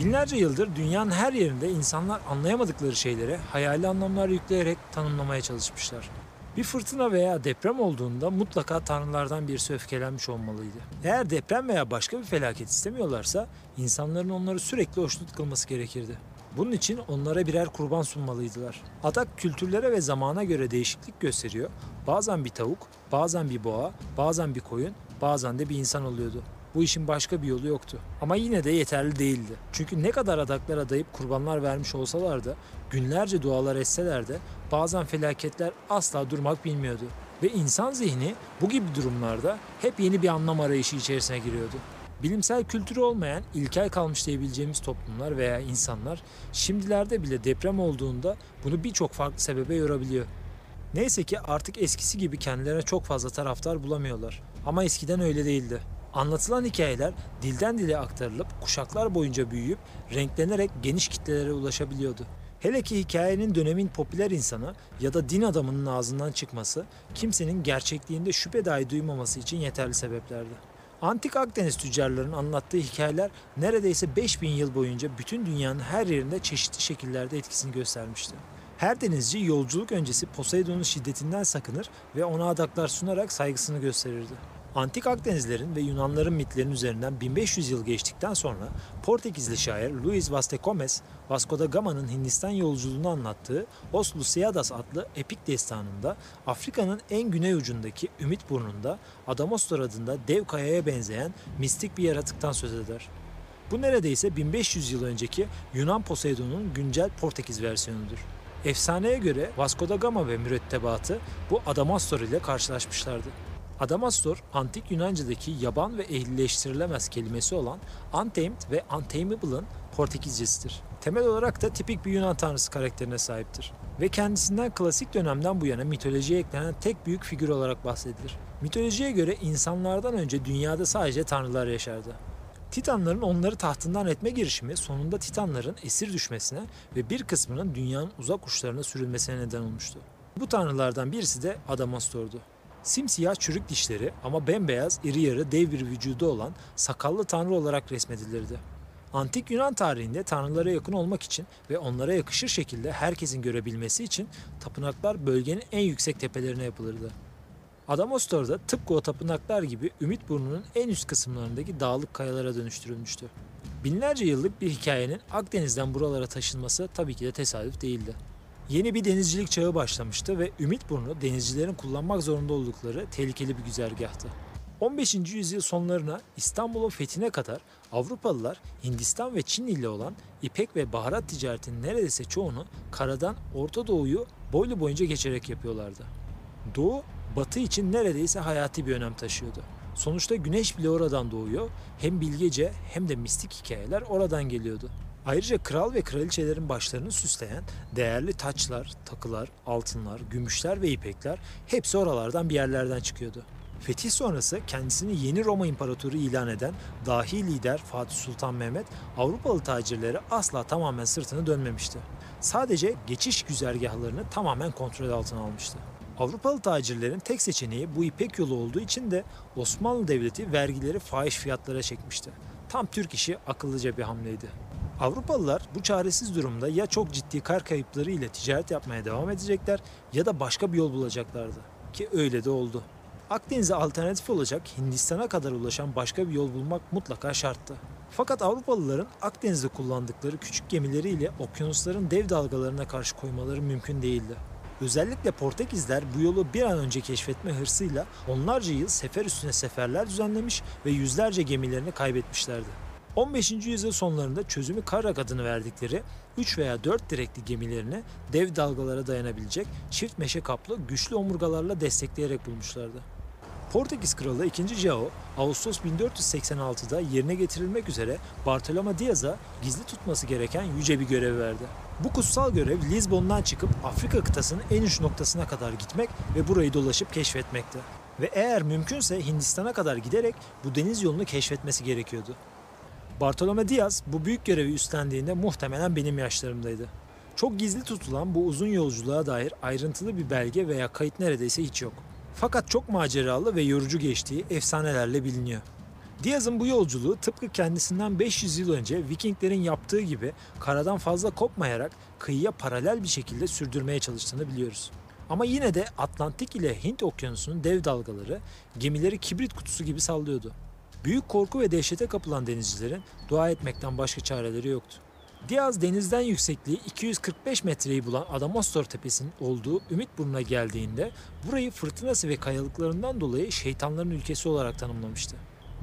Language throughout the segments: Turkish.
Binlerce yıldır dünyanın her yerinde insanlar anlayamadıkları şeylere hayali anlamlar yükleyerek tanımlamaya çalışmışlar. Bir fırtına veya deprem olduğunda mutlaka tanrılardan birisi öfkelenmiş olmalıydı. Eğer deprem veya başka bir felaket istemiyorlarsa insanların onları sürekli hoşnut kılması gerekirdi. Bunun için onlara birer kurban sunmalıydılar. Adak kültürlere ve zamana göre değişiklik gösteriyor. Bazen bir tavuk, bazen bir boğa, bazen bir koyun, bazen de bir insan oluyordu. Bu işin başka bir yolu yoktu. Ama yine de yeterli değildi. Çünkü ne kadar adaklar adayıp kurbanlar vermiş olsalar da, günlerce dualar etseler de bazen felaketler asla durmak bilmiyordu. Ve insan zihni bu gibi durumlarda hep yeni bir anlam arayışı içerisine giriyordu. Bilimsel kültürü olmayan ilkel kalmış diyebileceğimiz toplumlar veya insanlar şimdilerde bile deprem olduğunda bunu birçok farklı sebebe yorabiliyor. Neyse ki artık eskisi gibi kendilerine çok fazla taraftar bulamıyorlar. Ama eskiden öyle değildi. Anlatılan hikayeler dilden dile aktarılıp kuşaklar boyunca büyüyüp renklenerek geniş kitlelere ulaşabiliyordu. Hele ki hikayenin dönemin popüler insanı ya da din adamının ağzından çıkması kimsenin gerçekliğinde şüphe dahi duymaması için yeterli sebeplerdi. Antik Akdeniz tüccarlarının anlattığı hikayeler neredeyse 5000 yıl boyunca bütün dünyanın her yerinde çeşitli şekillerde etkisini göstermişti. Her denizci yolculuk öncesi Poseidon'un şiddetinden sakınır ve ona adaklar sunarak saygısını gösterirdi. Antik Akdenizlerin ve Yunanların mitlerinin üzerinden 1500 yıl geçtikten sonra Portekizli şair Luis Vasconcelos, Vasco da Gama'nın Hindistan yolculuğunu anlattığı Os Lusíadas adlı epik destanında Afrika'nın en güney ucundaki Ümit Burnu'nda Adamostor adında dev kayaya benzeyen mistik bir yaratıktan söz eder. Bu neredeyse 1500 yıl önceki Yunan Poseidon'un güncel Portekiz versiyonudur. Efsaneye göre Vasco da Gama ve mürettebatı bu Adamastor ile karşılaşmışlardı. Adamastor, antik Yunanca'daki yaban ve ehlileştirilemez kelimesi olan untamed ve untamable'ın Portekizcesidir. Temel olarak da tipik bir Yunan tanrısı karakterine sahiptir. Ve kendisinden klasik dönemden bu yana mitolojiye eklenen tek büyük figür olarak bahsedilir. Mitolojiye göre insanlardan önce dünyada sadece tanrılar yaşardı. Titanların onları tahtından etme girişimi sonunda Titanların esir düşmesine ve bir kısmının dünyanın uzak uçlarına sürülmesine neden olmuştu. Bu tanrılardan birisi de Adamastor'du. Simsiyah çürük dişleri ama bembeyaz, iri yarı, dev bir vücudu olan sakallı tanrı olarak resmedilirdi. Antik Yunan tarihinde tanrılara yakın olmak için ve onlara yakışır şekilde herkesin görebilmesi için tapınaklar bölgenin en yüksek tepelerine yapılırdı. Adamostor'da tıpkı o tapınaklar gibi Ümit Burnu'nun en üst kısımlarındaki dağlık kayalara dönüştürülmüştü. Binlerce yıllık bir hikayenin Akdeniz'den buralara taşınması tabii ki de tesadüf değildi. Yeni bir denizcilik çağı başlamıştı ve Ümitburnu denizcilerin kullanmak zorunda oldukları tehlikeli bir güzergahtı. 15. yüzyıl sonlarına İstanbul'un fethine kadar Avrupalılar Hindistan ve Çin ile olan ipek ve baharat ticaretinin neredeyse çoğunu karadan Orta Doğu'yu boylu boyunca geçerek yapıyorlardı. Doğu, batı için neredeyse hayati bir önem taşıyordu. Sonuçta güneş bile oradan doğuyor. Hem bilgece hem de mistik hikayeler oradan geliyordu. Ayrıca kral ve kraliçelerin başlarını süsleyen değerli taçlar, takılar, altınlar, gümüşler ve ipekler hepsi oralardan bir yerlerden çıkıyordu. Fetih sonrası kendisini yeni Roma İmparatoru ilan eden dahi lider Fatih Sultan Mehmet Avrupalı tacirlere asla tamamen sırtını dönmemişti. Sadece geçiş güzergahlarını tamamen kontrol altına almıştı. Avrupalı tacirlerin tek seçeneği bu İpek yolu olduğu için de Osmanlı Devleti vergileri fahiş fiyatlara çekmişti. Tam Türk işi akıllıca bir hamleydi. Avrupalılar bu çaresiz durumda ya çok ciddi kar kayıpları ile ticaret yapmaya devam edecekler ya da başka bir yol bulacaklardı. Ki öyle de oldu. Akdeniz'e alternatif olacak Hindistan'a kadar ulaşan başka bir yol bulmak mutlaka şarttı. Fakat Avrupalıların Akdeniz'de kullandıkları küçük gemileriyle okyanusların dev dalgalarına karşı koymaları mümkün değildi. Özellikle Portekizler bu yolu bir an önce keşfetme hırsıyla onlarca yıl sefer üstüne seferler düzenlemiş ve yüzlerce gemilerini kaybetmişlerdi. 15. yüzyıl sonlarında çözümü Karrak adını verdikleri 3 veya 4 direkli gemilerini dev dalgalara dayanabilecek çift meşe kaplı güçlü omurgalarla destekleyerek bulmuşlardı. Portekiz Kralı 2. João, Ağustos 1486'da yerine getirilmek üzere Bartoloma Diaz'a gizli tutması gereken yüce bir görev verdi. Bu kutsal görev Lizbon'dan çıkıp Afrika kıtasının en uç noktasına kadar gitmek ve burayı dolaşıp keşfetmekti. Ve eğer mümkünse Hindistan'a kadar giderek bu deniz yolunu keşfetmesi gerekiyordu. Bartolome Diaz bu büyük görevi üstlendiğinde muhtemelen benim yaşlarımdaydı. Çok gizli tutulan bu uzun yolculuğa dair ayrıntılı bir belge veya kayıt neredeyse hiç yok. Fakat çok maceralı ve yorucu geçtiği efsanelerle biliniyor. Diaz'ın bu yolculuğu tıpkı kendisinden 500 yıl önce Vikinglerin yaptığı gibi karadan fazla kopmayarak kıyıya paralel bir şekilde sürdürmeye çalıştığını biliyoruz. Ama yine de Atlantik ile Hint okyanusunun dev dalgaları gemileri kibrit kutusu gibi sallıyordu. Büyük korku ve dehşete kapılan denizcilerin dua etmekten başka çareleri yoktu. Diaz denizden yüksekliği 245 metreyi bulan Adamostor Tepesi'nin olduğu Ümit Burnu'na geldiğinde burayı fırtınası ve kayalıklarından dolayı şeytanların ülkesi olarak tanımlamıştı.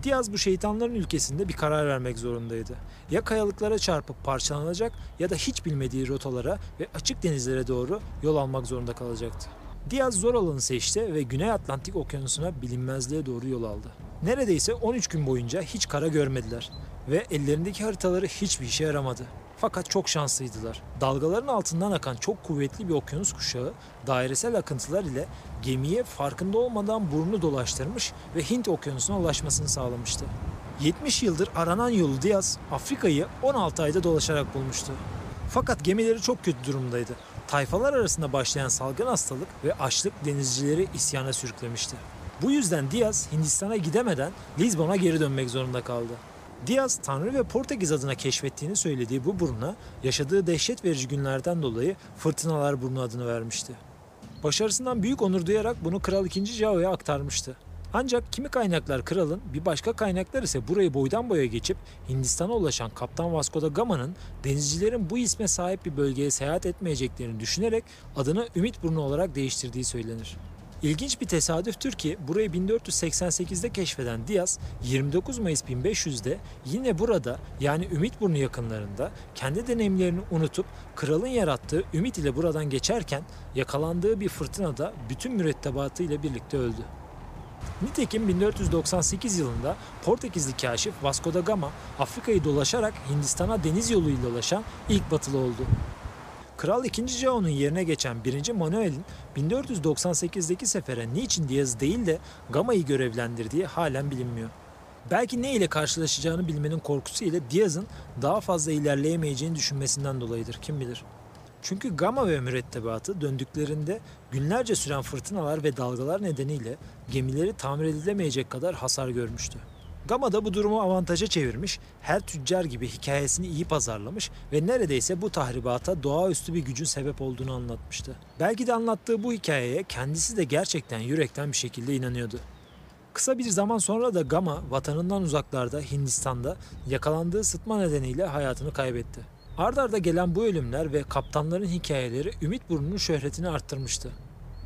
Diaz bu şeytanların ülkesinde bir karar vermek zorundaydı. Ya kayalıklara çarpıp parçalanacak ya da hiç bilmediği rotalara ve açık denizlere doğru yol almak zorunda kalacaktı. Diaz zor alanı seçti ve Güney Atlantik Okyanusu'na bilinmezliğe doğru yol aldı. Neredeyse 13 gün boyunca hiç kara görmediler ve ellerindeki haritaları hiçbir işe yaramadı. Fakat çok şanslıydılar. Dalgaların altından akan çok kuvvetli bir okyanus kuşağı dairesel akıntılar ile gemiye farkında olmadan burnunu dolaştırmış ve Hint okyanusuna ulaşmasını sağlamıştı. 70 yıldır aranan yolu Diaz, Afrika'yı 16 ayda dolaşarak bulmuştu. Fakat gemileri çok kötü durumdaydı. Tayfalar arasında başlayan salgın hastalık ve açlık denizcileri isyana sürüklemişti. Bu yüzden Diaz Hindistan'a gidemeden Lizbon'a geri dönmek zorunda kaldı. Diaz, Tanrı ve Portekiz adına keşfettiğini söylediği bu buruna yaşadığı dehşet verici günlerden dolayı Fırtınalar Burnu adını vermişti. Başarısından büyük onur duyarak bunu Kral II. Jao'ya aktarmıştı. Ancak kimi kaynaklar kralın, bir başka kaynaklar ise burayı boydan boya geçip Hindistan'a ulaşan Kaptan Vasco da Gama'nın denizcilerin bu isme sahip bir bölgeye seyahat etmeyeceklerini düşünerek adını Ümit Burnu olarak değiştirdiği söylenir. İlginç bir tesadüftür ki burayı 1488'de keşfeden Diaz 29 Mayıs 1500'de yine burada yani Ümitburnu yakınlarında kendi deneyimlerini unutup kralın yarattığı Ümit ile buradan geçerken yakalandığı bir fırtınada bütün mürettebatı ile birlikte öldü. Nitekim 1498 yılında Portekizli kaşif Vasco da Gama Afrika'yı dolaşarak Hindistan'a deniz yoluyla ulaşan ilk batılı oldu. Kral II. Jao'nun yerine geçen 1. Manuel'in 1498'deki sefere niçin Diaz değil de Gama'yı görevlendirdiği halen bilinmiyor. Belki ne ile karşılaşacağını bilmenin korkusu ile Diaz'ın daha fazla ilerleyemeyeceğini düşünmesinden dolayıdır kim bilir. Çünkü Gama ve mürettebatı döndüklerinde günlerce süren fırtınalar ve dalgalar nedeniyle gemileri tamir edilemeyecek kadar hasar görmüştü. Gama da bu durumu avantaja çevirmiş, her tüccar gibi hikayesini iyi pazarlamış ve neredeyse bu tahribata doğaüstü bir gücün sebep olduğunu anlatmıştı. Belki de anlattığı bu hikayeye kendisi de gerçekten yürekten bir şekilde inanıyordu. Kısa bir zaman sonra da Gama vatanından uzaklarda Hindistan'da yakalandığı sıtma nedeniyle hayatını kaybetti. Ardarda arda gelen bu ölümler ve kaptanların hikayeleri Ümit Burnu'nun şöhretini arttırmıştı.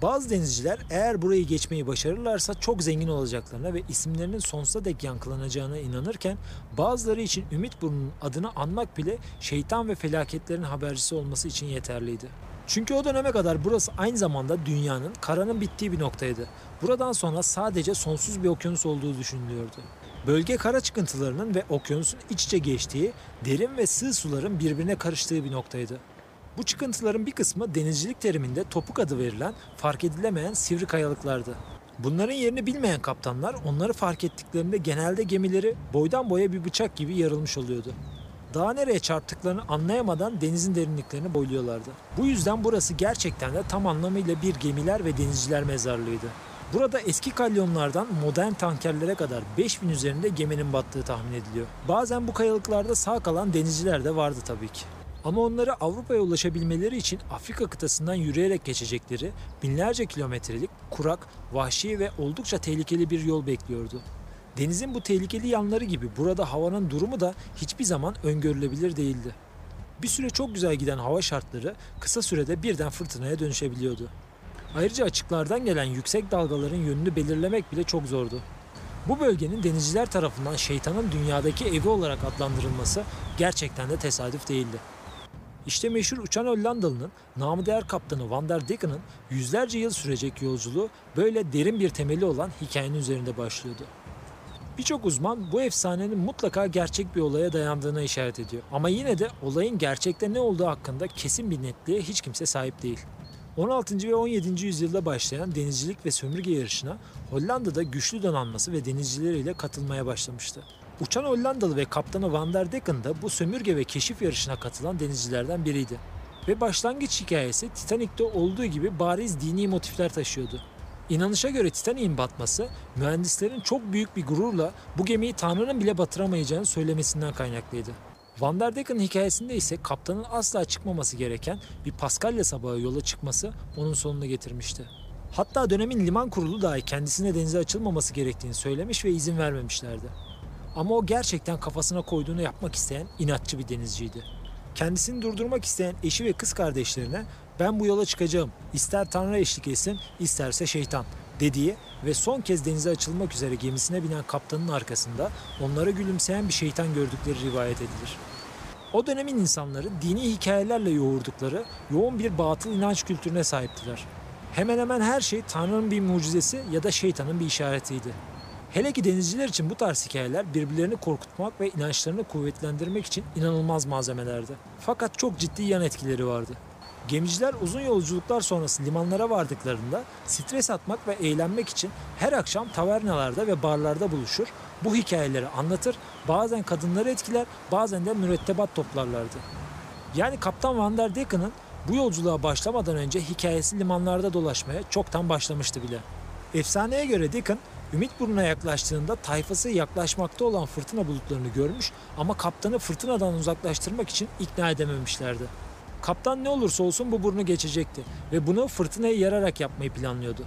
Bazı denizciler eğer burayı geçmeyi başarırlarsa çok zengin olacaklarına ve isimlerinin sonsuza dek yankılanacağına inanırken bazıları için Ümit Burnu'nun adını anmak bile şeytan ve felaketlerin habercisi olması için yeterliydi. Çünkü o döneme kadar burası aynı zamanda dünyanın, karanın bittiği bir noktaydı. Buradan sonra sadece sonsuz bir okyanus olduğu düşünülüyordu. Bölge kara çıkıntılarının ve okyanusun iç içe geçtiği, derin ve sığ suların birbirine karıştığı bir noktaydı. Bu çıkıntıların bir kısmı denizcilik teriminde topuk adı verilen fark edilemeyen sivri kayalıklardı. Bunların yerini bilmeyen kaptanlar onları fark ettiklerinde genelde gemileri boydan boya bir bıçak gibi yarılmış oluyordu. Daha nereye çarptıklarını anlayamadan denizin derinliklerini boyluyorlardı. Bu yüzden burası gerçekten de tam anlamıyla bir gemiler ve denizciler mezarlığıydı. Burada eski kalyonlardan modern tankerlere kadar 5000 üzerinde geminin battığı tahmin ediliyor. Bazen bu kayalıklarda sağ kalan denizciler de vardı tabii ki. Ama onları Avrupa'ya ulaşabilmeleri için Afrika kıtasından yürüyerek geçecekleri binlerce kilometrelik kurak, vahşi ve oldukça tehlikeli bir yol bekliyordu. Denizin bu tehlikeli yanları gibi burada havanın durumu da hiçbir zaman öngörülebilir değildi. Bir süre çok güzel giden hava şartları kısa sürede birden fırtınaya dönüşebiliyordu. Ayrıca açıklardan gelen yüksek dalgaların yönünü belirlemek bile çok zordu. Bu bölgenin denizciler tarafından şeytanın dünyadaki evi olarak adlandırılması gerçekten de tesadüf değildi. İşte meşhur uçan Hollandalı'nın namı değer kaptanı Van der Deken'ın yüzlerce yıl sürecek yolculuğu böyle derin bir temeli olan hikayenin üzerinde başlıyordu. Birçok uzman bu efsanenin mutlaka gerçek bir olaya dayandığına işaret ediyor. Ama yine de olayın gerçekte ne olduğu hakkında kesin bir netliğe hiç kimse sahip değil. 16. ve 17. yüzyılda başlayan denizcilik ve sömürge yarışına Hollanda'da güçlü donanması ve denizcileriyle katılmaya başlamıştı. Uçan Hollandalı ve kaptanı Van der Decken da bu sömürge ve keşif yarışına katılan denizcilerden biriydi. Ve başlangıç hikayesi Titanic'te olduğu gibi bariz dini motifler taşıyordu. İnanışa göre Titanic'in batması mühendislerin çok büyük bir gururla bu gemiyi Tanrı'nın bile batıramayacağını söylemesinden kaynaklıydı. Van der Deken'in hikayesinde ise kaptanın asla çıkmaması gereken bir Paskalya sabahı yola çıkması onun sonunu getirmişti. Hatta dönemin liman kurulu dahi kendisine denize açılmaması gerektiğini söylemiş ve izin vermemişlerdi. Ama o gerçekten kafasına koyduğunu yapmak isteyen inatçı bir denizciydi. Kendisini durdurmak isteyen eşi ve kız kardeşlerine ben bu yola çıkacağım, ister Tanrı eşlik etsin, isterse şeytan dediği ve son kez denize açılmak üzere gemisine binen kaptanın arkasında onlara gülümseyen bir şeytan gördükleri rivayet edilir. O dönemin insanları dini hikayelerle yoğurdukları yoğun bir batıl inanç kültürüne sahiptiler. Hemen hemen her şey Tanrı'nın bir mucizesi ya da şeytanın bir işaretiydi. Hele ki denizciler için bu tarz hikayeler birbirlerini korkutmak ve inançlarını kuvvetlendirmek için inanılmaz malzemelerdi. Fakat çok ciddi yan etkileri vardı. Gemiciler uzun yolculuklar sonrası limanlara vardıklarında stres atmak ve eğlenmek için her akşam tavernalarda ve barlarda buluşur, bu hikayeleri anlatır, bazen kadınları etkiler, bazen de mürettebat toplarlardı. Yani Kaptan Van der Deken'ın bu yolculuğa başlamadan önce hikayesi limanlarda dolaşmaya çoktan başlamıştı bile. Efsaneye göre Deacon, Ümit Burnu'na yaklaştığında tayfası yaklaşmakta olan fırtına bulutlarını görmüş ama kaptanı fırtınadan uzaklaştırmak için ikna edememişlerdi. Kaptan ne olursa olsun bu burnu geçecekti ve bunu fırtınayı yararak yapmayı planlıyordu.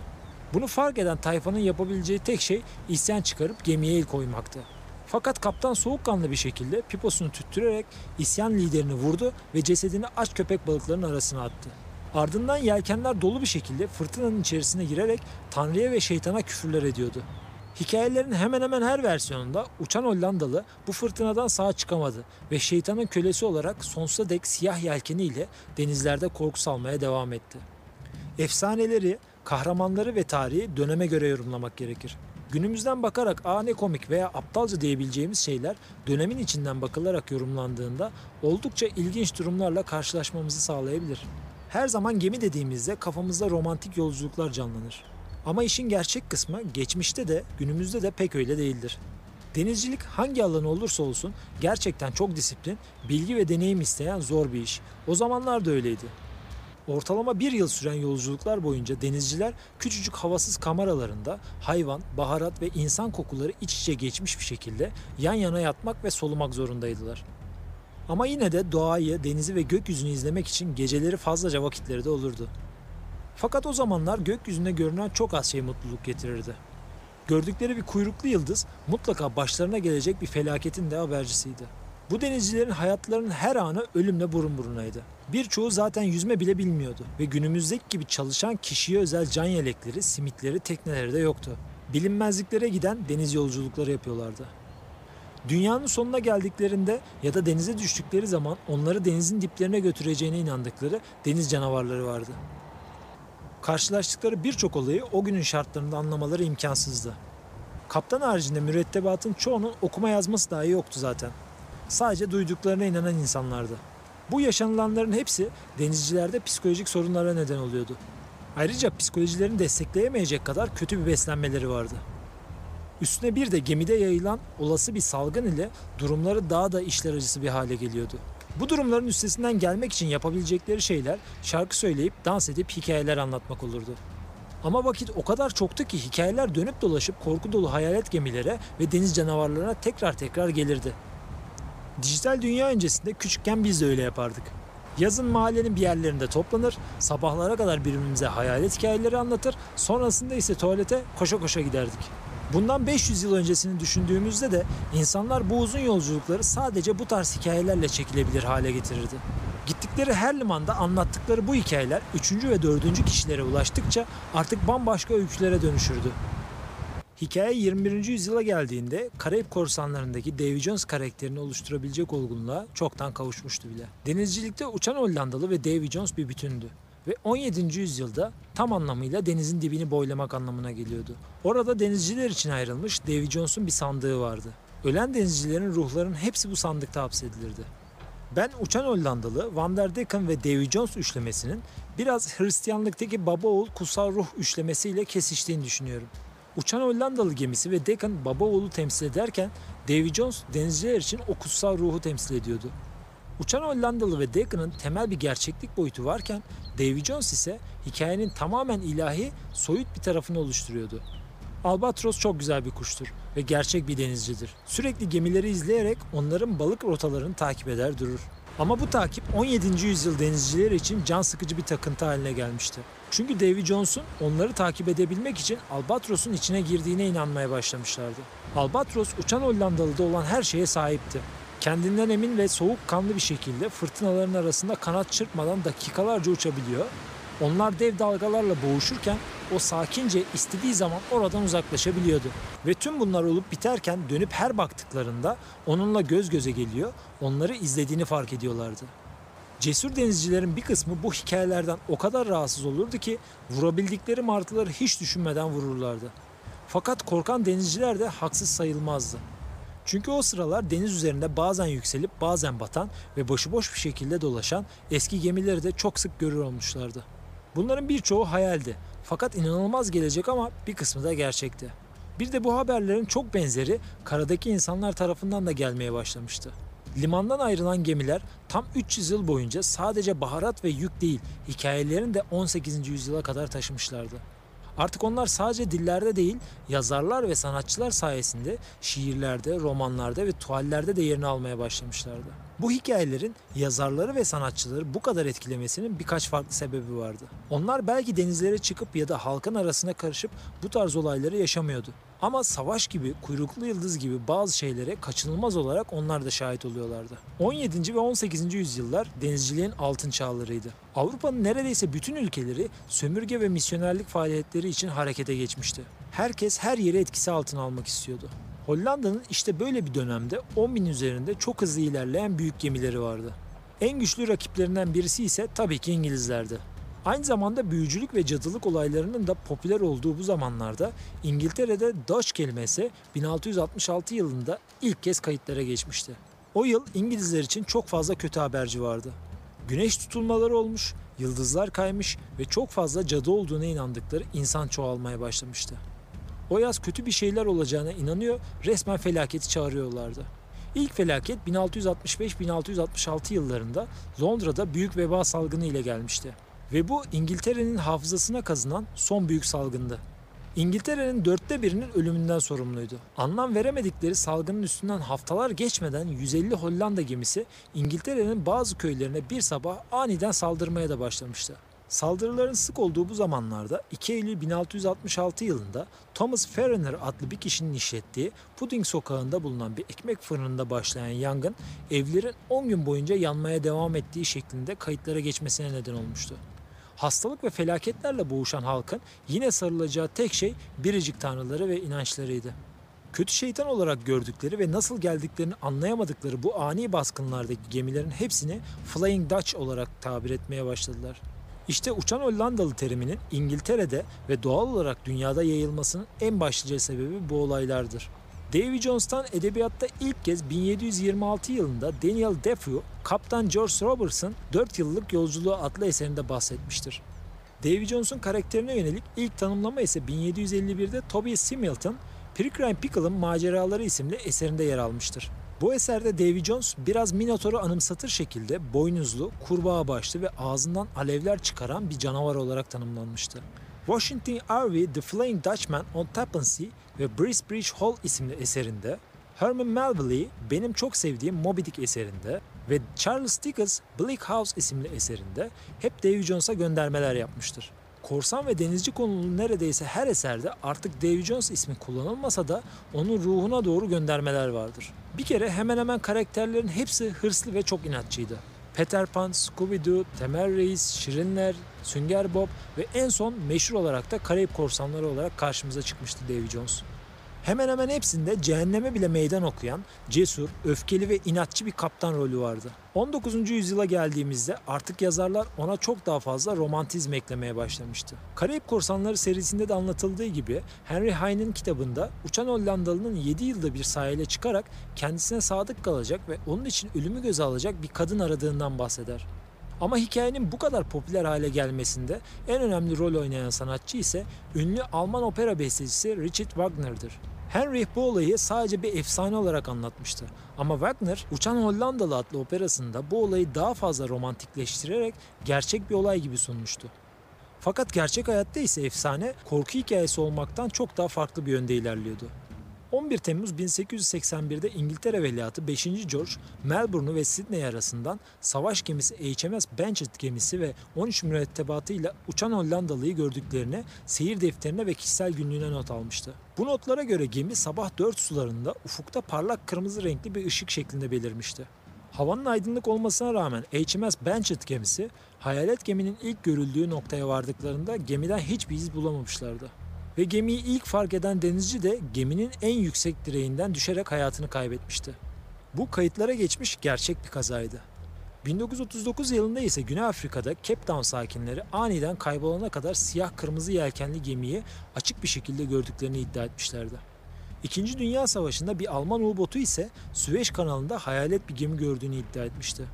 Bunu fark eden tayfanın yapabileceği tek şey isyan çıkarıp gemiye el koymaktı. Fakat kaptan soğukkanlı bir şekilde piposunu tüttürerek isyan liderini vurdu ve cesedini aç köpek balıklarının arasına attı. Ardından yelkenler dolu bir şekilde fırtınanın içerisine girerek Tanrı'ya ve şeytana küfürler ediyordu. Hikayelerin hemen hemen her versiyonunda uçan Hollandalı bu fırtınadan sağ çıkamadı ve şeytanın kölesi olarak sonsuza dek siyah yelkeniyle denizlerde korku salmaya devam etti. Efsaneleri, kahramanları ve tarihi döneme göre yorumlamak gerekir. Günümüzden bakarak aa ne komik veya aptalca diyebileceğimiz şeyler dönemin içinden bakılarak yorumlandığında oldukça ilginç durumlarla karşılaşmamızı sağlayabilir. Her zaman gemi dediğimizde kafamızda romantik yolculuklar canlanır. Ama işin gerçek kısmı geçmişte de günümüzde de pek öyle değildir. Denizcilik hangi alan olursa olsun gerçekten çok disiplin, bilgi ve deneyim isteyen zor bir iş. O zamanlar da öyleydi. Ortalama bir yıl süren yolculuklar boyunca denizciler küçücük havasız kameralarında hayvan, baharat ve insan kokuları iç içe geçmiş bir şekilde yan yana yatmak ve solumak zorundaydılar. Ama yine de doğayı, denizi ve gökyüzünü izlemek için geceleri fazlaca vakitleri de olurdu. Fakat o zamanlar gökyüzünde görünen çok az şey mutluluk getirirdi. Gördükleri bir kuyruklu yıldız mutlaka başlarına gelecek bir felaketin de habercisiydi. Bu denizcilerin hayatlarının her anı ölümle burun burunaydı. Birçoğu zaten yüzme bile bilmiyordu ve günümüzdeki gibi çalışan kişiye özel can yelekleri, simitleri, tekneleri de yoktu. Bilinmezliklere giden deniz yolculukları yapıyorlardı. Dünyanın sonuna geldiklerinde ya da denize düştükleri zaman onları denizin diplerine götüreceğine inandıkları deniz canavarları vardı. Karşılaştıkları birçok olayı o günün şartlarında anlamaları imkansızdı. Kaptan haricinde mürettebatın çoğunun okuma yazması dahi yoktu zaten. Sadece duyduklarına inanan insanlardı. Bu yaşanılanların hepsi denizcilerde psikolojik sorunlara neden oluyordu. Ayrıca psikolojilerini destekleyemeyecek kadar kötü bir beslenmeleri vardı. Üstüne bir de gemide yayılan olası bir salgın ile durumları daha da işler acısı bir hale geliyordu. Bu durumların üstesinden gelmek için yapabilecekleri şeyler şarkı söyleyip dans edip hikayeler anlatmak olurdu. Ama vakit o kadar çoktu ki hikayeler dönüp dolaşıp korku dolu hayalet gemilere ve deniz canavarlarına tekrar tekrar gelirdi. Dijital dünya öncesinde küçükken biz de öyle yapardık. Yazın mahallenin bir yerlerinde toplanır, sabahlara kadar birbirimize hayalet hikayeleri anlatır, sonrasında ise tuvalete koşa koşa giderdik. Bundan 500 yıl öncesini düşündüğümüzde de insanlar bu uzun yolculukları sadece bu tarz hikayelerle çekilebilir hale getirirdi. Gittikleri her limanda anlattıkları bu hikayeler 3. ve 4. kişilere ulaştıkça artık bambaşka öykülere dönüşürdü. Hikaye 21. yüzyıla geldiğinde Karayip korsanlarındaki Davy Jones karakterini oluşturabilecek olgunluğa çoktan kavuşmuştu bile. Denizcilikte uçan Hollandalı ve Davy Jones bir bütündü ve 17. yüzyılda tam anlamıyla denizin dibini boylamak anlamına geliyordu. Orada denizciler için ayrılmış Davy Jones'un bir sandığı vardı. Ölen denizcilerin ruhlarının hepsi bu sandıkta hapsedilirdi. Ben Uçan Hollandalı, Van der Decken ve Davy Jones üçlemesinin biraz Hristiyanlıktaki baba oğul kutsal ruh üçlemesiyle kesiştiğini düşünüyorum. Uçan Hollandalı gemisi ve Deacon baba oğlu temsil ederken Davy Jones denizciler için o kutsal ruhu temsil ediyordu. Uçan Hollandalı ve Deacon'ın temel bir gerçeklik boyutu varken Davy Jones ise hikayenin tamamen ilahi, soyut bir tarafını oluşturuyordu. Albatros çok güzel bir kuştur ve gerçek bir denizcidir. Sürekli gemileri izleyerek onların balık rotalarını takip eder durur. Ama bu takip 17. yüzyıl denizcileri için can sıkıcı bir takıntı haline gelmişti. Çünkü Davy Jones'un onları takip edebilmek için Albatros'un içine girdiğine inanmaya başlamışlardı. Albatros uçan Hollandalı'da olan her şeye sahipti. Kendinden emin ve soğukkanlı bir şekilde fırtınaların arasında kanat çırpmadan dakikalarca uçabiliyor. Onlar dev dalgalarla boğuşurken o sakince istediği zaman oradan uzaklaşabiliyordu. Ve tüm bunlar olup biterken dönüp her baktıklarında onunla göz göze geliyor, onları izlediğini fark ediyorlardı. Cesur denizcilerin bir kısmı bu hikayelerden o kadar rahatsız olurdu ki vurabildikleri martıları hiç düşünmeden vururlardı. Fakat korkan denizciler de haksız sayılmazdı. Çünkü o sıralar deniz üzerinde bazen yükselip bazen batan ve başıboş bir şekilde dolaşan eski gemileri de çok sık görür olmuşlardı. Bunların birçoğu hayaldi. Fakat inanılmaz gelecek ama bir kısmı da gerçekti. Bir de bu haberlerin çok benzeri karadaki insanlar tarafından da gelmeye başlamıştı. Limandan ayrılan gemiler tam 300 yıl boyunca sadece baharat ve yük değil, hikayelerini de 18. yüzyıla kadar taşımışlardı. Artık onlar sadece dillerde değil, yazarlar ve sanatçılar sayesinde şiirlerde, romanlarda ve tuvallerde de yerini almaya başlamışlardı. Bu hikayelerin yazarları ve sanatçıları bu kadar etkilemesinin birkaç farklı sebebi vardı. Onlar belki denizlere çıkıp ya da halkın arasına karışıp bu tarz olayları yaşamıyordu. Ama savaş gibi, kuyruklu yıldız gibi bazı şeylere kaçınılmaz olarak onlar da şahit oluyorlardı. 17. ve 18. yüzyıllar denizciliğin altın çağlarıydı. Avrupa'nın neredeyse bütün ülkeleri sömürge ve misyonerlik faaliyetleri için harekete geçmişti. Herkes her yeri etkisi altına almak istiyordu. Hollanda'nın işte böyle bir dönemde 10 bin üzerinde çok hızlı ilerleyen büyük gemileri vardı. En güçlü rakiplerinden birisi ise tabii ki İngilizlerdi. Aynı zamanda büyücülük ve cadılık olaylarının da popüler olduğu bu zamanlarda İngiltere'de Dutch kelimesi 1666 yılında ilk kez kayıtlara geçmişti. O yıl İngilizler için çok fazla kötü haberci vardı. Güneş tutulmaları olmuş, yıldızlar kaymış ve çok fazla cadı olduğuna inandıkları insan çoğalmaya başlamıştı. O yaz kötü bir şeyler olacağına inanıyor, resmen felaketi çağırıyorlardı. İlk felaket 1665-1666 yıllarında Londra'da büyük veba salgını ile gelmişti. Ve bu İngiltere'nin hafızasına kazınan son büyük salgındı. İngiltere'nin dörtte birinin ölümünden sorumluydu. Anlam veremedikleri salgının üstünden haftalar geçmeden 150 Hollanda gemisi İngiltere'nin bazı köylerine bir sabah aniden saldırmaya da başlamıştı. Saldırıların sık olduğu bu zamanlarda 2 Eylül 1666 yılında Thomas Ferriner adlı bir kişinin işlettiği Pudding sokağında bulunan bir ekmek fırınında başlayan yangın evlerin 10 gün boyunca yanmaya devam ettiği şeklinde kayıtlara geçmesine neden olmuştu. Hastalık ve felaketlerle boğuşan halkın yine sarılacağı tek şey biricik tanrıları ve inançlarıydı. Kötü şeytan olarak gördükleri ve nasıl geldiklerini anlayamadıkları bu ani baskınlardaki gemilerin hepsini Flying Dutch olarak tabir etmeye başladılar. İşte uçan Hollandalı teriminin İngiltere'de ve doğal olarak dünyada yayılmasının en başlıca sebebi bu olaylardır. Davy Jones'tan edebiyatta ilk kez 1726 yılında Daniel Defoe, Kaptan George Roberts'ın 4 yıllık yolculuğu adlı eserinde bahsetmiştir. Davy Jones'un karakterine yönelik ilk tanımlama ise 1751'de Tobias Similton, Peregrine Pickle'ın Maceraları isimli eserinde yer almıştır. Bu eserde Davy Jones biraz Minotaur'u anımsatır şekilde boynuzlu, kurbağa başlı ve ağzından alevler çıkaran bir canavar olarak tanımlanmıştı. Washington Irving The Flying Dutchman on Tappan ve Bracebridge Hall isimli eserinde, Herman Melville benim çok sevdiğim Moby Dick eserinde ve Charles Dickens Bleak House isimli eserinde hep Davy Jones'a göndermeler yapmıştır. Korsan ve denizci konulu neredeyse her eserde artık Davy Jones ismi kullanılmasa da onun ruhuna doğru göndermeler vardır. Bir kere hemen hemen karakterlerin hepsi hırslı ve çok inatçıydı. Peter Pan, Scooby-Doo, Temel Reis, Şirinler, Sünger Bob ve en son meşhur olarak da Karayip Korsanları olarak karşımıza çıkmıştı Davy Jones. Hemen hemen hepsinde cehenneme bile meydan okuyan, cesur, öfkeli ve inatçı bir kaptan rolü vardı. 19. yüzyıla geldiğimizde artık yazarlar ona çok daha fazla romantizm eklemeye başlamıştı. Karayip Korsanları serisinde de anlatıldığı gibi Henry Heine'in kitabında uçan Hollandalı'nın 7 yılda bir sahile çıkarak kendisine sadık kalacak ve onun için ölümü göze alacak bir kadın aradığından bahseder. Ama hikayenin bu kadar popüler hale gelmesinde en önemli rol oynayan sanatçı ise ünlü Alman opera bestecisi Richard Wagner'dır. Henry bu olayı sadece bir efsane olarak anlatmıştı. Ama Wagner, Uçan Hollandalı adlı operasında bu olayı daha fazla romantikleştirerek gerçek bir olay gibi sunmuştu. Fakat gerçek hayatta ise efsane korku hikayesi olmaktan çok daha farklı bir yönde ilerliyordu. 11 Temmuz 1881'de İngiltere Veliahtı 5. George, Melbourne'u ve Sydney arasından savaş gemisi HMS Benchet gemisi ve 13 mürettebatıyla uçan Hollandalı'yı gördüklerini seyir defterine ve kişisel günlüğüne not almıştı. Bu notlara göre gemi sabah 4 sularında ufukta parlak kırmızı renkli bir ışık şeklinde belirmişti. Havanın aydınlık olmasına rağmen HMS Benchet gemisi hayalet geminin ilk görüldüğü noktaya vardıklarında gemiden hiçbir iz bulamamışlardı. Ve gemiyi ilk fark eden denizci de geminin en yüksek direğinden düşerek hayatını kaybetmişti. Bu kayıtlara geçmiş gerçek bir kazaydı. 1939 yılında ise Güney Afrika'da Cape Town sakinleri aniden kaybolana kadar siyah kırmızı yelkenli gemiyi açık bir şekilde gördüklerini iddia etmişlerdi. İkinci Dünya Savaşı'nda bir Alman U-botu ise Süveyş kanalında hayalet bir gemi gördüğünü iddia etmişti.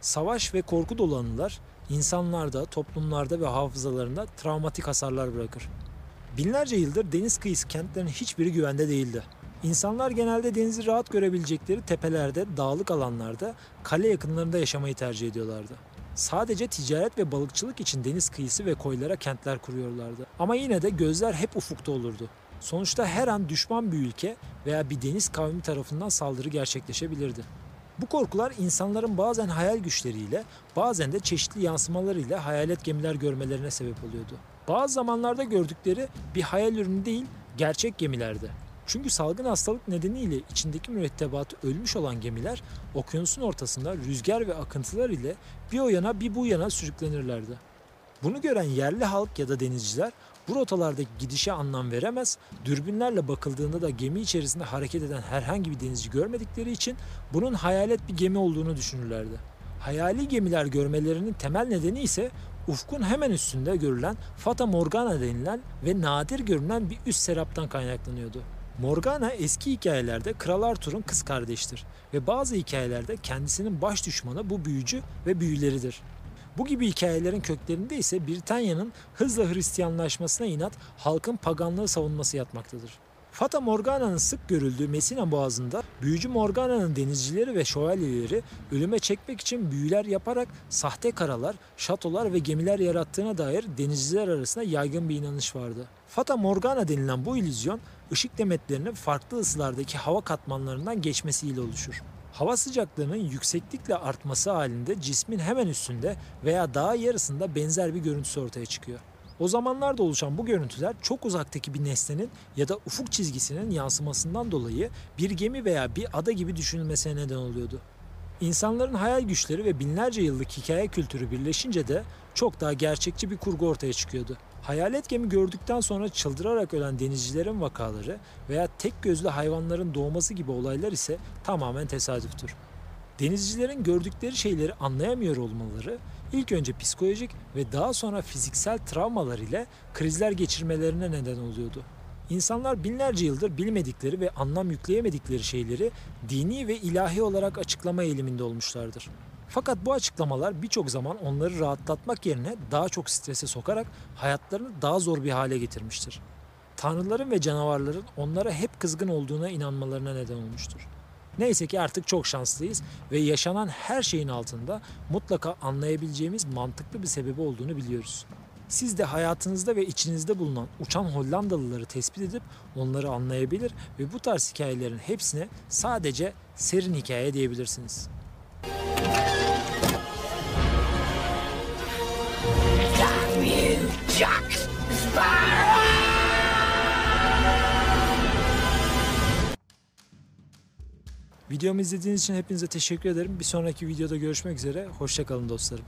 Savaş ve korku dolu anılar insanlarda, toplumlarda ve hafızalarında travmatik hasarlar bırakır. Binlerce yıldır deniz kıyısı kentlerin hiçbiri güvende değildi. İnsanlar genelde denizi rahat görebilecekleri tepelerde, dağlık alanlarda, kale yakınlarında yaşamayı tercih ediyorlardı. Sadece ticaret ve balıkçılık için deniz kıyısı ve koylara kentler kuruyorlardı. Ama yine de gözler hep ufukta olurdu. Sonuçta her an düşman bir ülke veya bir deniz kavmi tarafından saldırı gerçekleşebilirdi. Bu korkular insanların bazen hayal güçleriyle, bazen de çeşitli yansımalarıyla hayalet gemiler görmelerine sebep oluyordu. Bazı zamanlarda gördükleri bir hayal ürünü değil, gerçek gemilerdi. Çünkü salgın hastalık nedeniyle içindeki mürettebatı ölmüş olan gemiler okyanusun ortasında rüzgar ve akıntılar ile bir o yana bir bu yana sürüklenirlerdi. Bunu gören yerli halk ya da denizciler bu rotalardaki gidişe anlam veremez, dürbünlerle bakıldığında da gemi içerisinde hareket eden herhangi bir denizci görmedikleri için bunun hayalet bir gemi olduğunu düşünürlerdi. Hayali gemiler görmelerinin temel nedeni ise ufkun hemen üstünde görülen Fata Morgana denilen ve nadir görünen bir üst seraptan kaynaklanıyordu. Morgana eski hikayelerde Kral Arthur'un kız kardeştir ve bazı hikayelerde kendisinin baş düşmanı bu büyücü ve büyüleridir. Bu gibi hikayelerin köklerinde ise Britanya'nın hızla Hristiyanlaşmasına inat halkın paganlığı savunması yatmaktadır. Fata Morgana'nın sık görüldüğü Messina Boğazı'nda büyücü Morgana'nın denizcileri ve şövalyeleri ölüme çekmek için büyüler yaparak sahte karalar, şatolar ve gemiler yarattığına dair denizciler arasında yaygın bir inanış vardı. Fata Morgana denilen bu illüzyon ışık demetlerinin farklı ısılardaki hava katmanlarından geçmesiyle oluşur. Hava sıcaklığının yükseklikle artması halinde cismin hemen üstünde veya daha yarısında benzer bir görüntüsü ortaya çıkıyor. O zamanlarda oluşan bu görüntüler çok uzaktaki bir nesnenin ya da ufuk çizgisinin yansımasından dolayı bir gemi veya bir ada gibi düşünülmesine neden oluyordu. İnsanların hayal güçleri ve binlerce yıllık hikaye kültürü birleşince de çok daha gerçekçi bir kurgu ortaya çıkıyordu. Hayalet gemi gördükten sonra çıldırarak ölen denizcilerin vakaları veya tek gözlü hayvanların doğması gibi olaylar ise tamamen tesadüftür. Denizcilerin gördükleri şeyleri anlayamıyor olmaları ilk önce psikolojik ve daha sonra fiziksel travmalar ile krizler geçirmelerine neden oluyordu. İnsanlar binlerce yıldır bilmedikleri ve anlam yükleyemedikleri şeyleri dini ve ilahi olarak açıklama eğiliminde olmuşlardır. Fakat bu açıklamalar birçok zaman onları rahatlatmak yerine daha çok strese sokarak hayatlarını daha zor bir hale getirmiştir. Tanrıların ve canavarların onlara hep kızgın olduğuna inanmalarına neden olmuştur. Neyse ki artık çok şanslıyız ve yaşanan her şeyin altında mutlaka anlayabileceğimiz mantıklı bir sebebi olduğunu biliyoruz. Siz de hayatınızda ve içinizde bulunan uçan Hollandalıları tespit edip onları anlayabilir ve bu tarz hikayelerin hepsine sadece serin hikaye diyebilirsiniz. Jack Sparrow! Videomu izlediğiniz için hepinize teşekkür ederim. Bir sonraki videoda görüşmek üzere. Hoşçakalın dostlarım.